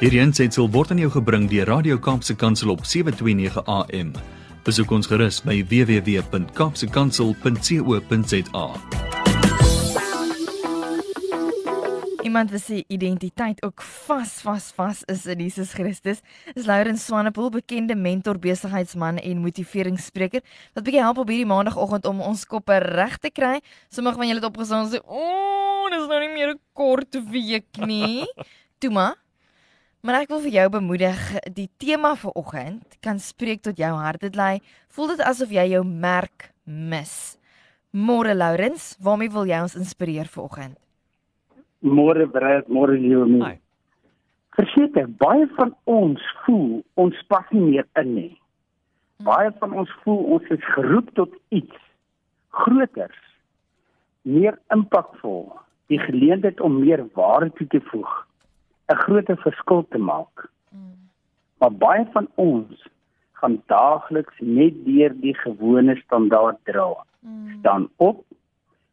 Hierdie aanseit word aan jou gebring deur Radio Kaapse Kansel op 7:29 AM. Besoek ons gerus by www.kapsekansel.co.za. Iemand wat sy identiteit ook vas vas vas is in Jesus Christus, is Laurens Swanepoel, bekende mentor, besigheidsman en motiveringsspreker wat bietjie help op hierdie maandagooggend om ons koppe reg te kry. Sommige van julle het opgestaan sê, "O, oh, dis nou nie meer 'n kort week nie." Toe maar. Maar ek wil vir jou bemoedig, die tema vir oggend kan spreek tot jou hart. Dit lê, voel dit asof jy jou merk mis. Môre Laurens, waarmee wil jy ons inspireer vir oggend? Môre Brad, môre Leonie. Hi. Verseker, baie van ons voel ons pas nie meer in nie. Baie van ons voel ons is geroep tot iets groters, meer impakvol, die geleentheid om meer waarde toe te voeg, 'n groter verskil te maak. Maar baie van ons gaan daagliks net deur die gewone standaard dra. Staan op,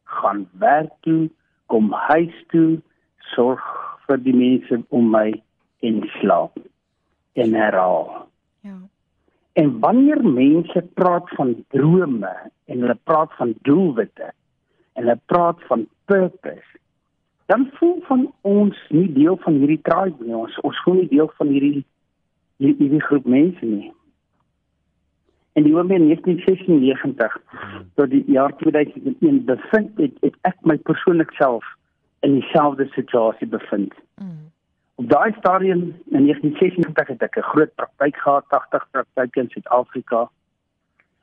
gaan werk toe, kom huis toe, sorg vir die mense om my en slaap en herhaal. Ja. En wanneer mense praat van drome en hulle praat van doelwitte en hulle praat van purpose, dan voel van ons nie deel van hierdie tribe nie. Ons ons voel nie deel van hierdie hierdie groep mense nie. En die oomblik in 1996 tot die jaar 2001 bevind het, het ek my persoonlik self in dieselfde situasie bevind. Mm. Op daai stadium in 1996 het ek 'n groot praktyk gehad, 80 praktyke in Suid-Afrika.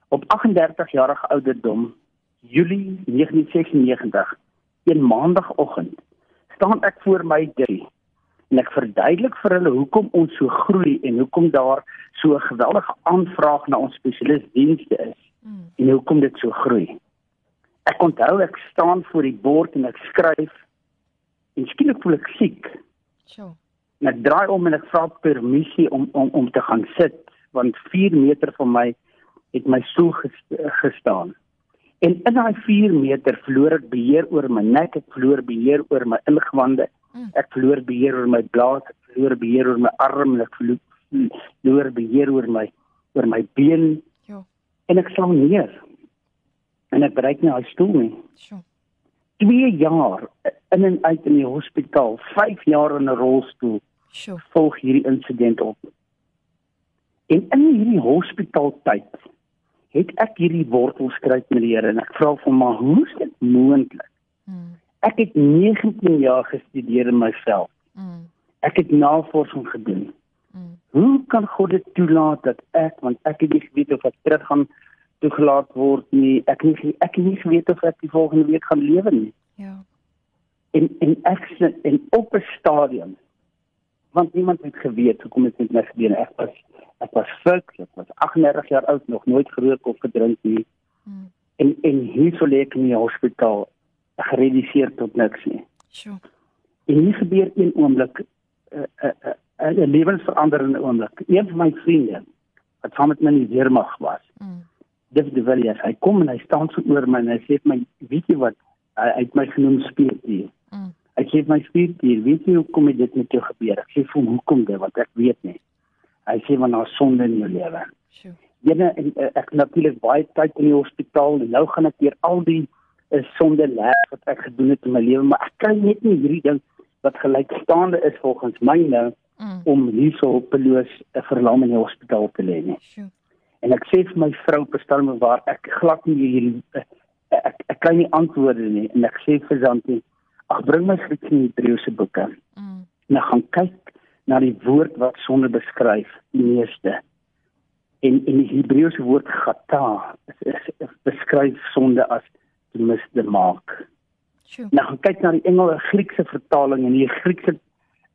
Op 38 jarige ouderdom, Julie 1996, een maandagooggend, staan ek voor my drie en ek verduidelik vir hulle hoekom ons so groei en hoekom daar so 'n geweldige aanvraag na ons spesialisdienste is mm. en hoekom dit so groei. Ek onthou ek staan voor die bord en ek skryf en skielik voel ek siek. So. En ek draai om en ek vra permissie om om om te gaan sit want 4 meter van my het my stoel gestaan. En in daai 4 meter verloor ek beheer oor my nek, ek verloor beheer oor my ingewande. Mm. Ek verloor beheer oor my blaas, ek verloor beheer oor my arm ek verloor beheer oor my oor my been. Ja. En ek slaan neer. En ek bereik nie hy stoel nie. Sjoe. 2 jaar in en uit in die hospitaal, 5 jaar in 'n rolstoel. Sjoe. Volg hierdie insident op. En in hierdie hospitaaltyd het ek hierdie wortels skryf met die Here en ek vra vir my, hoe is dit moontlik? Hmm. Ek het 19 jaar gestudeer in myself. Mm. Ek het navorsing gedoen. Mm. Hoe kan God dit toelaat dat ek want ek het nie geweet of ek terug gaan toegelaat word nie. Ek nie ek het nie geweet of ek die volgende week gaan lewe nie. Ja. En en ek in op 'n stadium want niemand het geweet hoekom dit met my gebeur het. Ek was ek was fik, ek was 38 jaar oud, nog nooit gerook of gedrink nie. Mm. En en hier sou lê ek in die hospitaal gereduseer tot niks nie. Sjoe. En hier gebeur een oomblik 'n uh, 'n uh, 'n uh, lewensveranderende oomblik. Een van my vriende wat saam met my in die weermag was. Mm. Dis die Villiers. Hy kom en hy staan so oor my en hy sê my, weet jy wat? Hy het my genoem spierdier. Mm. Hy sê my spierdier, weet jy hoe kom dit met jou gebeur? Ek sê vir hoekom dit want ek weet nie. Hy sê want daar sonde in jou lewe. Sjoe. Jene en uh, ek natuurlik baie tyd in die hospitaal en nou gaan ek deur al die is sonde les wat ek gedoen het in my lewe, maar ek kan net nie hierdie ding wat gelykstaande is volgens my nou mm. om hierso peloos 'n verlam in die hospitaal te lê nie. Sure. En ek sê vir my vrou bestaan waar ek glad nie hierdie ek, ek ek kan nie antwoorde nie en ek sê vir Zanti, ag bring my Griekse en Hebreëse boeke. Mm. En ek gaan kyk na die woord wat sonde beskryf, die meeste. En in die Hebreëse woord gata is, is, is beskryf sonde as misde maak. Sure. Nou gaan kyk na die Engelse Griekse vertaling en die Griekse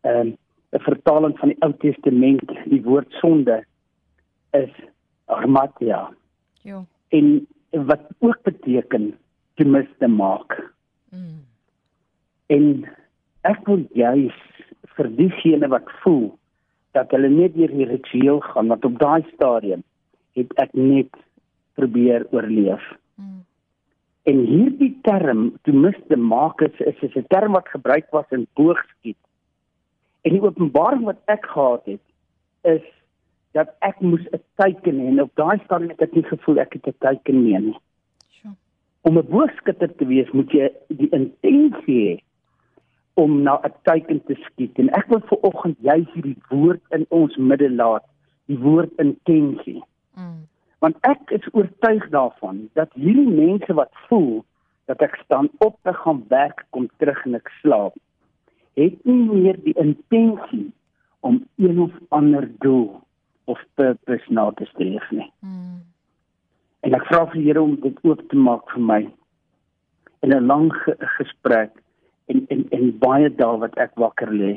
ehm um, vertaling van die Ou Testament, die woord sonde is armatia. Ja. En wat ook beteken te misde maak. Mm. En ek wil juis vir diegene wat voel dat hulle net deur die ritueel gaan, want op daai stadium het ek net probeer oorleef. Mm. En hierdie term, toe misde maak is is 'n term wat gebruik was in boogskiet. En die openbaring wat ek gehad het is dat ek moes 'n teken hê en op daai stadium het ek nie gevoel ek het 'n teken nie nie. Sure. Om 'n boogskutter te wees, moet jy die intensie hê om na 'n teken te skiet. En ek wil viroggend juis hierdie woord in ons midde laat, die woord intensie. Mm. Want ek is oortuig daarvan dat hierdie mense wat voel dat ek staan op te gaan werk kom terug en ek slaap, het nie meer die intensie om een of ander doel of purpose na te streef nie. Mm. En ek vra vir die Here om dit oop te maak vir my in 'n lang ge gesprek en en en baie dae wat ek wakker lê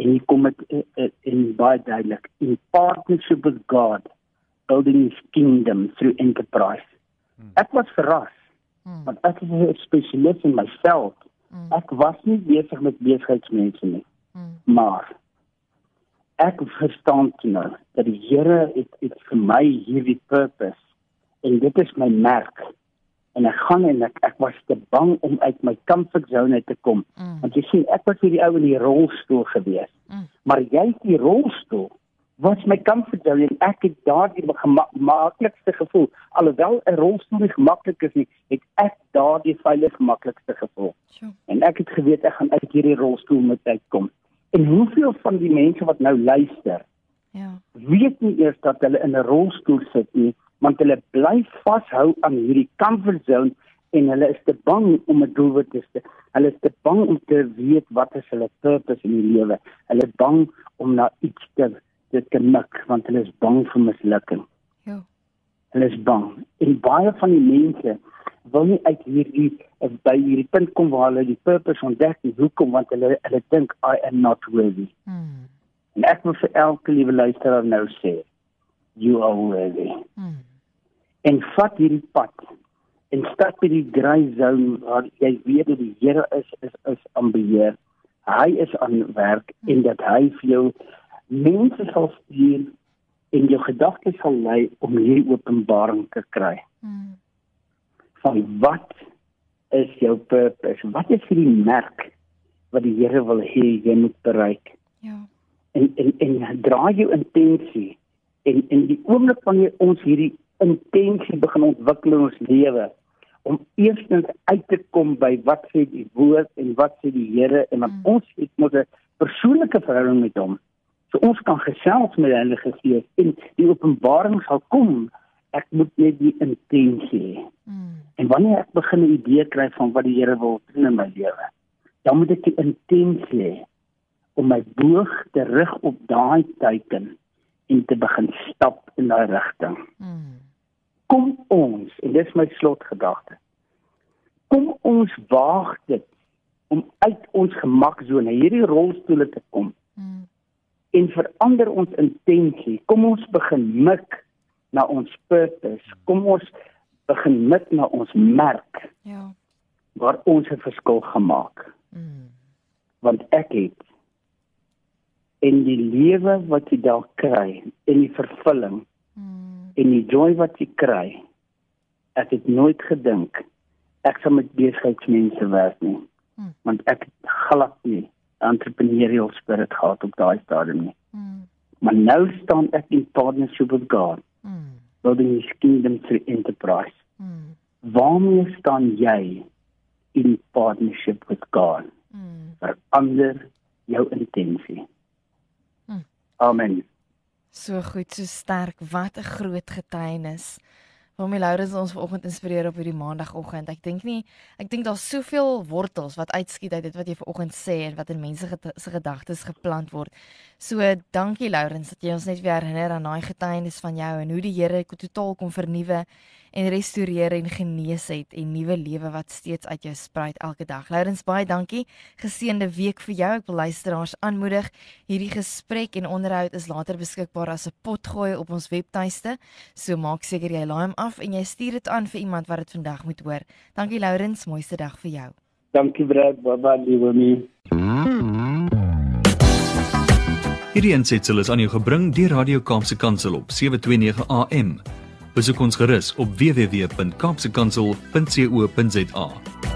en hier kom dit eh, eh, in baie duidelik in partnership with God building his kingdom through enterprise. Mm. Ek was verras. Mm. Want ek is 'n spesialis in myself. Mm. Ek was nie besig met besigheidsmense nie. Mm. Maar ek verstaan nou dat die Here het het vir my hierdie purpose en dit is my merk en ek gaan en ek ek was te bang om uit my comfort zone te kom mm. want jy sien ek was hierdie ou in die rolstoel gewees mm. maar jy het die rolstoel wat my comfort zone en ek het daardie gemaklikste gevoel alhoewel 'n rolstoel nie gemaklik is nie het ek daardie veilig gemaklikste gevoel sure. en ek het geweet ek gaan uit hierdie rolstoel moet uitkom En hoeveel van die mense wat nou luister, weet nie eers dat hulle in 'n rolstoel sit nie, want hulle bly vashou aan hierdie comfort zone en hulle is te bang om 'n doelwit te stel. Hulle is te bang om te weet wat is hulle purpose in die lewe. Hulle is bang om na iets te dit te mik want hulle is bang vir mislukking. Ja. Hulle is bang. En baie van die mense wil nie uit hierdie by hierdie punt kom waar hulle die purpose ontdek nie. Hoekom? Want hulle hulle dink I am not worthy. Hmm. En ek wil vir elke liewe luisteraar nou sê, you are worthy. Hmm. En vat hierdie pad en stap by die grey zone waar jy weet dat die Here is is is aan beheer. Hy is aan werk hmm. en dat hy vir jou mense sal stuur en jou gedagtes sal lei om hierdie openbaring te kry. Hmm van wat is jou purpose? Wat is die merk wat die Here wil hê jy moet bereik? En en en dra jou intensie en en die oomblik wanneer ons hierdie intensie begin ontwikkel in ons lewe om eerstens uit te kom by wat sê die woord en wat sê die Here en dan mm. ons het mos 'n persoonlike verhouding met hom. So ons kan gesels met die Heilige Gees en die openbaring sal kom ek moet net die intensie hê. Mm. En wanneer ek begin 'n idee kry van wat die Here wil doen in my lewe, dan moet ek die intensie hê om my boog te rig op daai teiken en te begin stap in daai rigting. Mm. Kom ons, en dis my slotgedagte. Kom ons waag dit om uit ons gemaksone hierdie rolstoele te kom. Mm. En verander ons intensie. Kom ons begin mik na ons purpose. Kom ons begin met na ons merk. Ja. Waar ons 'n verskil gemaak. Mm. Want ek het in die lewe wat jy daar kry, in die vervulling, mm. en die joy wat jy kry, ek het nooit gedink ek sou met besigheidsmense werk nie. Mm. Want ek glad nie entrepreneurial spirit gehad op daai stadium nie. Mm. Maar nou staan ek in partnership with God mm. building his kingdom through enterprise. Mm. Waarmee staan jy in partnership with God? Mm. Verander jou intensie. Amen. So goed, so sterk, wat 'n groot getuienis waarmee Laurens ons vanoggend inspireer op hierdie maandagooggend. Ek dink nie, ek dink daar's soveel wortels wat uitskiet uit dit wat jy vanoggend sê en wat in mense se gedagtes geplant word. So dankie Laurens dat jy ons net weer herinner aan daai getuienis van jou en hoe die Here totaal kom vernuwe en restoreer en genees het en nuwe lewe wat steeds uit jou spruit elke dag. Lourens baie dankie. Geseënde week vir jou. Ek wil luisteraars aanmoedig. Hierdie gesprek en onderhoud is later beskikbaar as 'n potgooi op ons webtuiste. So maak seker jy laai hom af en jy stuur dit aan vir iemand wat dit vandag moet hoor. Dankie Lourens, mooiste dag vir jou. Dankie Brad, baba liewe my. Hierdie ensitsel is aan jou gebring deur Radio Kaapse Kansel op 729 AM. Besoek ons gerus op www.kaapsekansel.co.za.